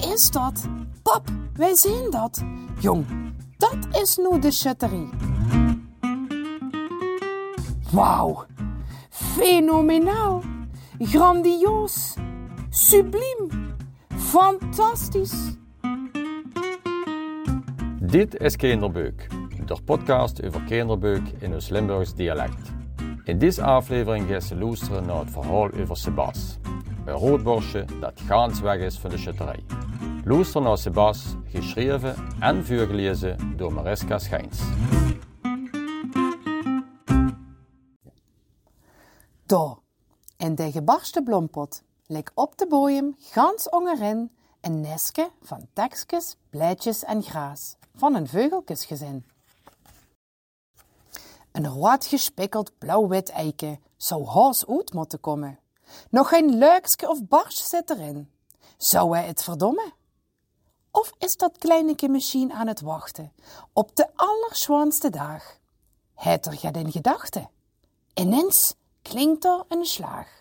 Is dat? Pap, wij zien dat. Jong, dat is nu de schutterie. Wauw, fenomenaal, grandioos, subliem, fantastisch. Dit is Kinderbeuk, de podcast over kinderbeuk in ons Limburgs dialect. In deze aflevering gaan ze luisteren naar het verhaal over Sebas, een roodborstje dat gaans weg is van de schutterij. Luister naar Sebas, geschreven en voorgelezen door Mariska Schijns. Daar, in de gebarste bloempot, ligt op de boeiem gans ongerin een nestje van tekstjes, blijtjes en graas van een veugeltjesgezin. Een rood gespikkeld blauw-wit eiken zou haast uit moeten komen. Nog geen luikske of barst zit erin. Zou hij het verdommen? Of is dat kleineke machine aan het wachten op de allerschoonste dag? Het er gaat in gedachten. Ineens klinkt er een slaag.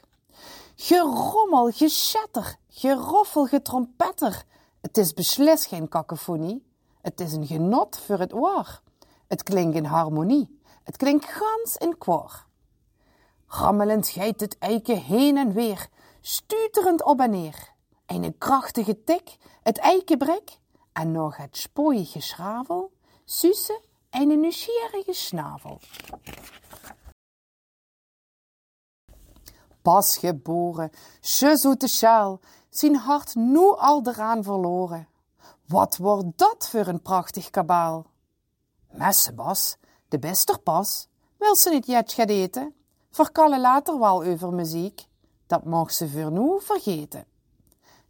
Gerommel, geschatter, geroffel, getrompetter. Het is beslist geen kakofonie. Het is een genot voor het oor. Het klinkt in harmonie. Het klinkt gans in koor. Rammelend geit het eiken heen en weer, stuterend op en neer. Een krachtige tik, het eikenbrek, en nog het spooie schravel, sussen en een nieuwsgierige snavel. Pas geboren, zoete sjaal, zijn hart nu al eraan verloren. Wat wordt dat voor een prachtig kabaal? Messebas, de beste pas, wil ze niet jet gaan eten? Verkallen later wel over muziek, dat mag ze voor nu vergeten.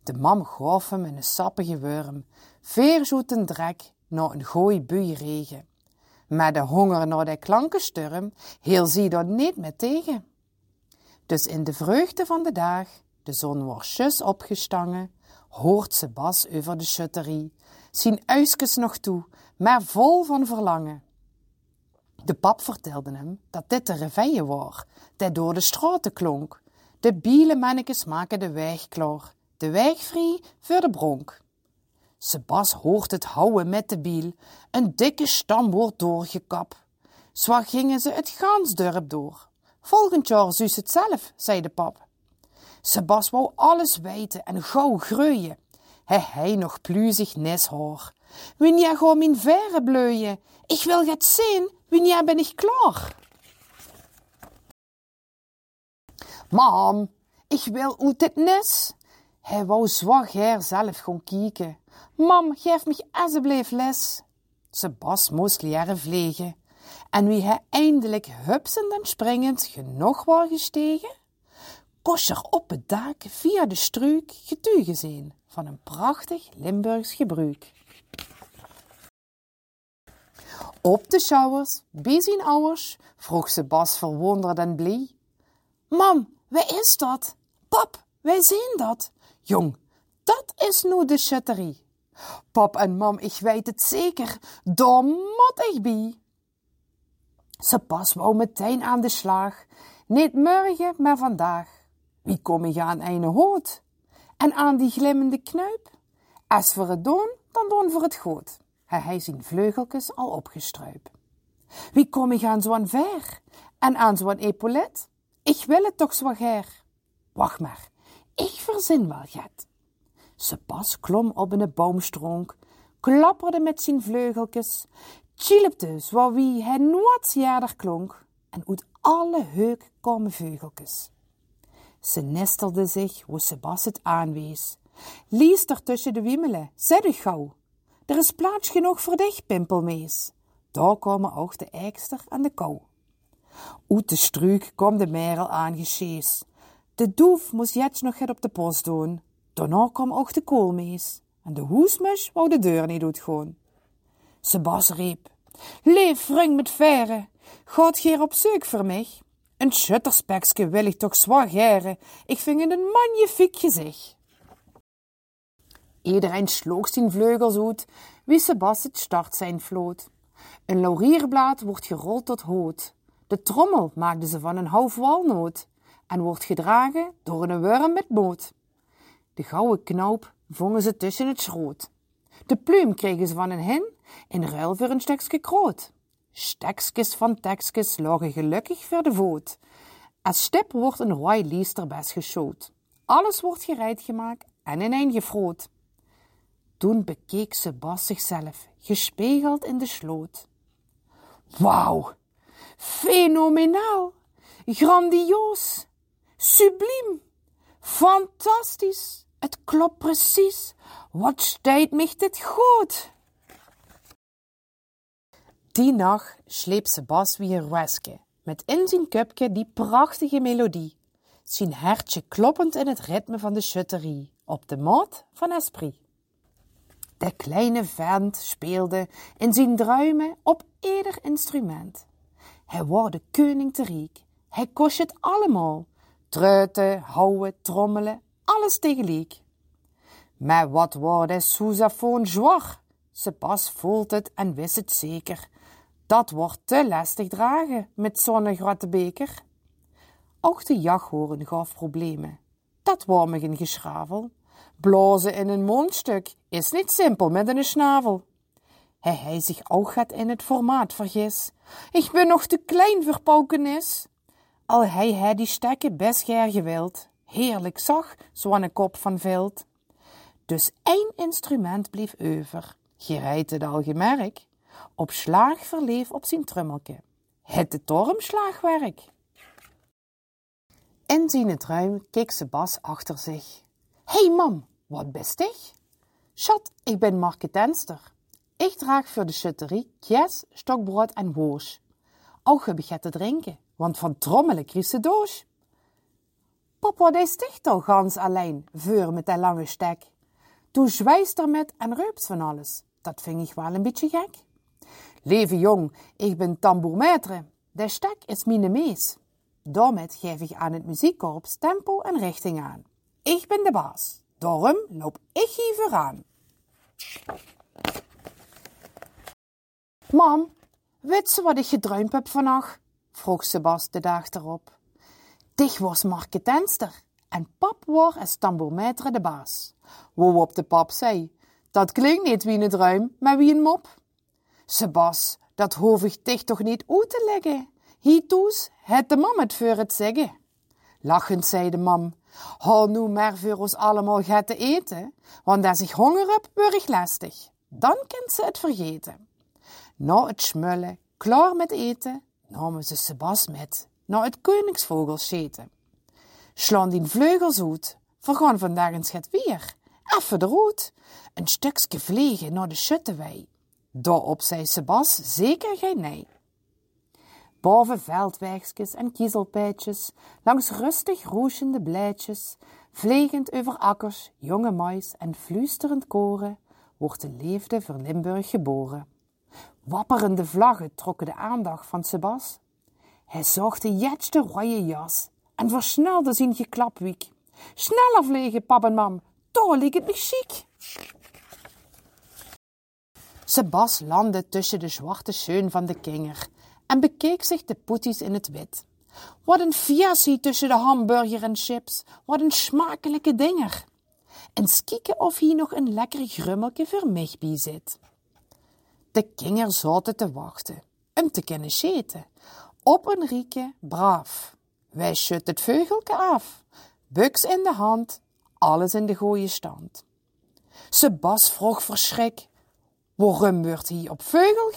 De mam gaf hem een sappige worm, veerzoeten drek naar een gooi bui regen. Maar de honger naar de klankensturm heel zie dat niet meer tegen. Dus in de vreugde van de dag, de zon wordt zus opgestangen, hoort ze bas over de schutterie, zien uiskes nog toe, maar vol van verlangen. De pap vertelde hem dat dit de reveille was, dat door de straten klonk. De biele mannekes maken de weg klaar, de weg vrij voor de bronk. Sebas hoort het houden met de biel, een dikke stam wordt doorgekap. Zo gingen ze het gansdurp door. Volgend jaar zus het zelf, zei de pap. Sebas wou alles weten en gauw groeien. Hij hij nog pluzig neshoor. Wanneer ga mijn verre bleuien? Ik wil het zien, wanneer ben ik klaar? Mam, ik wil uit het nes. Hij wou zwak her zelf gaan kijken. Mam, geef me alsjeblieft les. Sebas moest leren vliegen. En wie hij eindelijk hupsend en springend genoeg was gestegen, kost er op het dak via de struik getuige zijn van een prachtig Limburgs gebruik. Op de schouwers, bij zijn ouders, vroeg ze Bas verwonderd en blij. Mam, waar is dat? Pap, wij zien dat. Jong, dat is nu de schutterie. Pap en mam, ik weet het zeker, daar moet ik bij. Ze pas wou meteen aan de slag, niet morgen, maar vandaag. Wie kom je aan een hout? En aan die glimmende knuip? Als voor het doen, dan doen voor het goed. Hij hij zijn vleugeltjes al opgestruip. Wie kom ik aan zo'n ver? En aan zo'n epaulet? Ik wil het toch zo ger. Wacht maar, ik verzin wel get. Ze pas klom op een boomstronk, klapperde met zijn vleugeltjes, chilpte zo wie hij nooit jaarder klonk, en uit alle heuk komen veugeltjes. Ze nestelde zich hoe Sebas het aanwees. Lies er tussen de wiemelen, zet u gauw. Er is plaats genoeg voor dich, pimpelmees. Daar komen ook de eikster en de kou. Uit de struik kwam de merel aangesjees. De doef moest jetzt nog het op de post doen. Daarna kwam ook de koolmees. En de hoesmus wou de deur niet uitgaan. Sebas riep. Leef ring met verre. Gaat hier op zoek voor mij? Een schutterspekske wil ik toch zwaar geren. Ik vind het een magnifiek gezicht. Iedereen sloeg zijn vleugels uit, wie Sebas het start zijn vloot. Een laurierblad wordt gerold tot hout. De trommel maakten ze van een houf walnoot en wordt gedragen door een worm met moot. De gouden knoop vongen ze tussen het schroot. De pluim kregen ze van een hen in ruil voor een stukje kroot. Stekskes van tekskes lagen gelukkig voor de voet. Als stip wordt een rooi liesterbes geschoot. Alles wordt gereid gemaakt en in een gefroot. Toen bekeek ze Bas zichzelf, gespiegeld in de sloot. Wauw, fenomenaal, grandioos, subliem, fantastisch. Het klopt precies. Wat steekt mich dit goed? Die nacht sleep ze Bas weer weske, met in zijn kupje die prachtige melodie. Zijn hertje kloppend in het ritme van de schutterie, op de maat van Esprit. De kleine vent speelde in zijn druimen op ieder instrument. Hij wordt de koning te riek. Hij kost het allemaal. Truiten, houden, trommelen, alles tegelijk. Maar wat wordt de sousaphone zwaar? Ze pas voelt het en wist het zeker. Dat wordt te lastig dragen met zo'n grote beker. Ook de jachthoorn gaf problemen. Dat geen geschravel. Blazen in een mondstuk is niet simpel met een snavel. Hij hij zich ook gaat in het formaat vergis. Ik ben nog te klein voor paukenis. Al hij hij die stekken best ger gewild. Heerlijk zag, kop van vilt. Dus één instrument bleef over. Gereid het al gemerk. Op slaag verleef op zijn trummelke. Het de tormslaagwerk. In zijn ruim keek ze Bas achter zich. Hey mam, wat best ik? Schat, ik ben marketenster. Ik draag voor de schutterie kjes, stokbrood en woos. Ook heb ik te drinken, want van trommelen kriest ze doos. Papa, die sticht al gans alleen, voor met die lange stek. Toen zwijst er met en reupt van alles. Dat vind ik wel een beetje gek. Leven jong, ik ben tambourmaître. De stek is mijn mees. Daarmee geef ik aan het muziekkorps tempo en richting aan. Ik ben de baas. Daarom loop ik hier vooraan. Mam, weet ze wat ik gedruimd heb vannacht? vroeg Sebas de dag erop. Dich was marketenster en pap was als tambourmaître de baas. Waarop de pap zei, dat klinkt niet wie een druim, maar wie een mop. Sebas, dat hoef ik dich toch niet uit te leggen. Hietoes, het de mam het voor het zeggen. Lachend zei de mam, hou nu maar voor ons allemaal gaat te eten, want als ik honger heb, word ik lastig. Dan kent ze het vergeten. Na het smullen, klaar met eten, namen ze Sebas met naar het koningsvogel scheten. Slaan die vleugels uit, vergaan vandaag een schet weer. Even roet, een stukje vliegen naar de schuttewei. Daarop zei Sebas zeker geen nee. Boven veldwegjes en kiezelpijtjes, langs rustig roesende blijtjes, vliegend over akkers, jonge mais en fluisterend koren, wordt de leefde voor Limburg geboren. Wapperende vlaggen trokken de aandacht van Sebas. Hij zag de jetste rode jas en versnelde zijn geklapwiek. Sneller vliegen, pap en mam, toch liep het me. Sebas landde tussen de zwarte scheun van de kinger en bekeek zich de poeties in het wit. Wat een fiassie tussen de hamburger en chips, wat een smakelijke dinger. En skieken of hier nog een lekker grummelke voor mij bij zit. De kinger zat te wachten, om te kunnen scheten. Op een rieke, braaf. Wij schut het veugelke af, buks in de hand, alles in de goeie stand. Sebas vroeg verschrik, waarom wordt hij op veugel?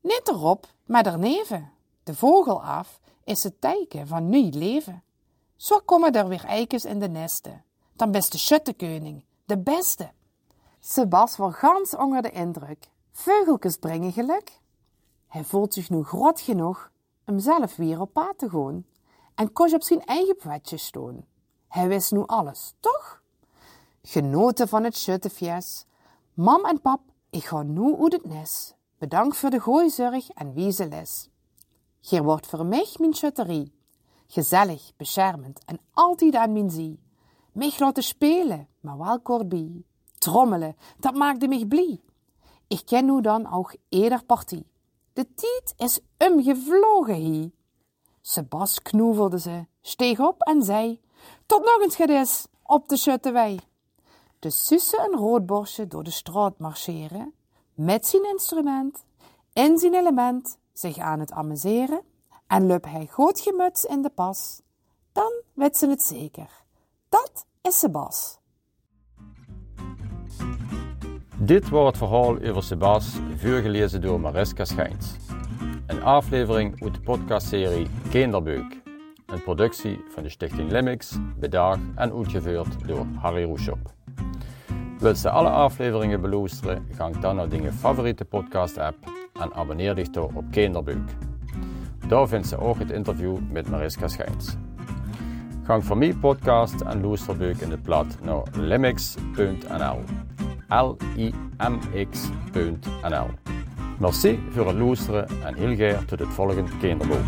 Niet erop, maar daarneven. De vogel af is het teken van nieuw leven. Zo komen er weer eikens in de nesten. Dan best de schuttekoning, de beste. Sebas was gans onder de indruk. Veugeltjes brengen geluk. Hij voelt zich nu groot genoeg om zelf weer op pad te gaan en kost op zijn eigen pwetje stoon. Hij wist nu alles, toch? Genoten van het schuttefjes. Mam en pap, ik ga nu uit het nest. Bedankt voor de gooizorg en wieze. Hier wordt voor mij mijn schutterie. Gezellig, beschermend en altijd aan mijn zie. Mij laten spelen, maar wel korbie. Trommelen, dat maakte mij blij. Ik ken nu dan ook eerder partie. De tijd is umgevlogen hier. Sebas knoevelde ze, steeg op en zei, tot nog eens gedis, op de schuttewei. de Susse en Roodborstje door de straat marcheren, met zijn instrument, in zijn element, zich aan het amuseren, en lup hij goed gemuts in de pas, dan weet ze het zeker. Dat is Sebas. Dit was het verhaal over Sebas, voorgelezen door Mariska Schijns. Een aflevering uit de podcastserie Kinderbeuk. Een productie van de Stichting Limix, bedaagd en uitgevoerd door Harry Roeshop. Wilt je alle afleveringen beluisteren, ga dan naar je favoriete podcast-app en abonneer door op Kinderbeuk. Daar vindt ze ook het interview met Mariska Schijns. Gang voor mij podcast en luisterbeuk in het blad naar limix.nl. L-I-M-X.nl. Merci voor het luisteren en heel graag tot het volgende kinderboek.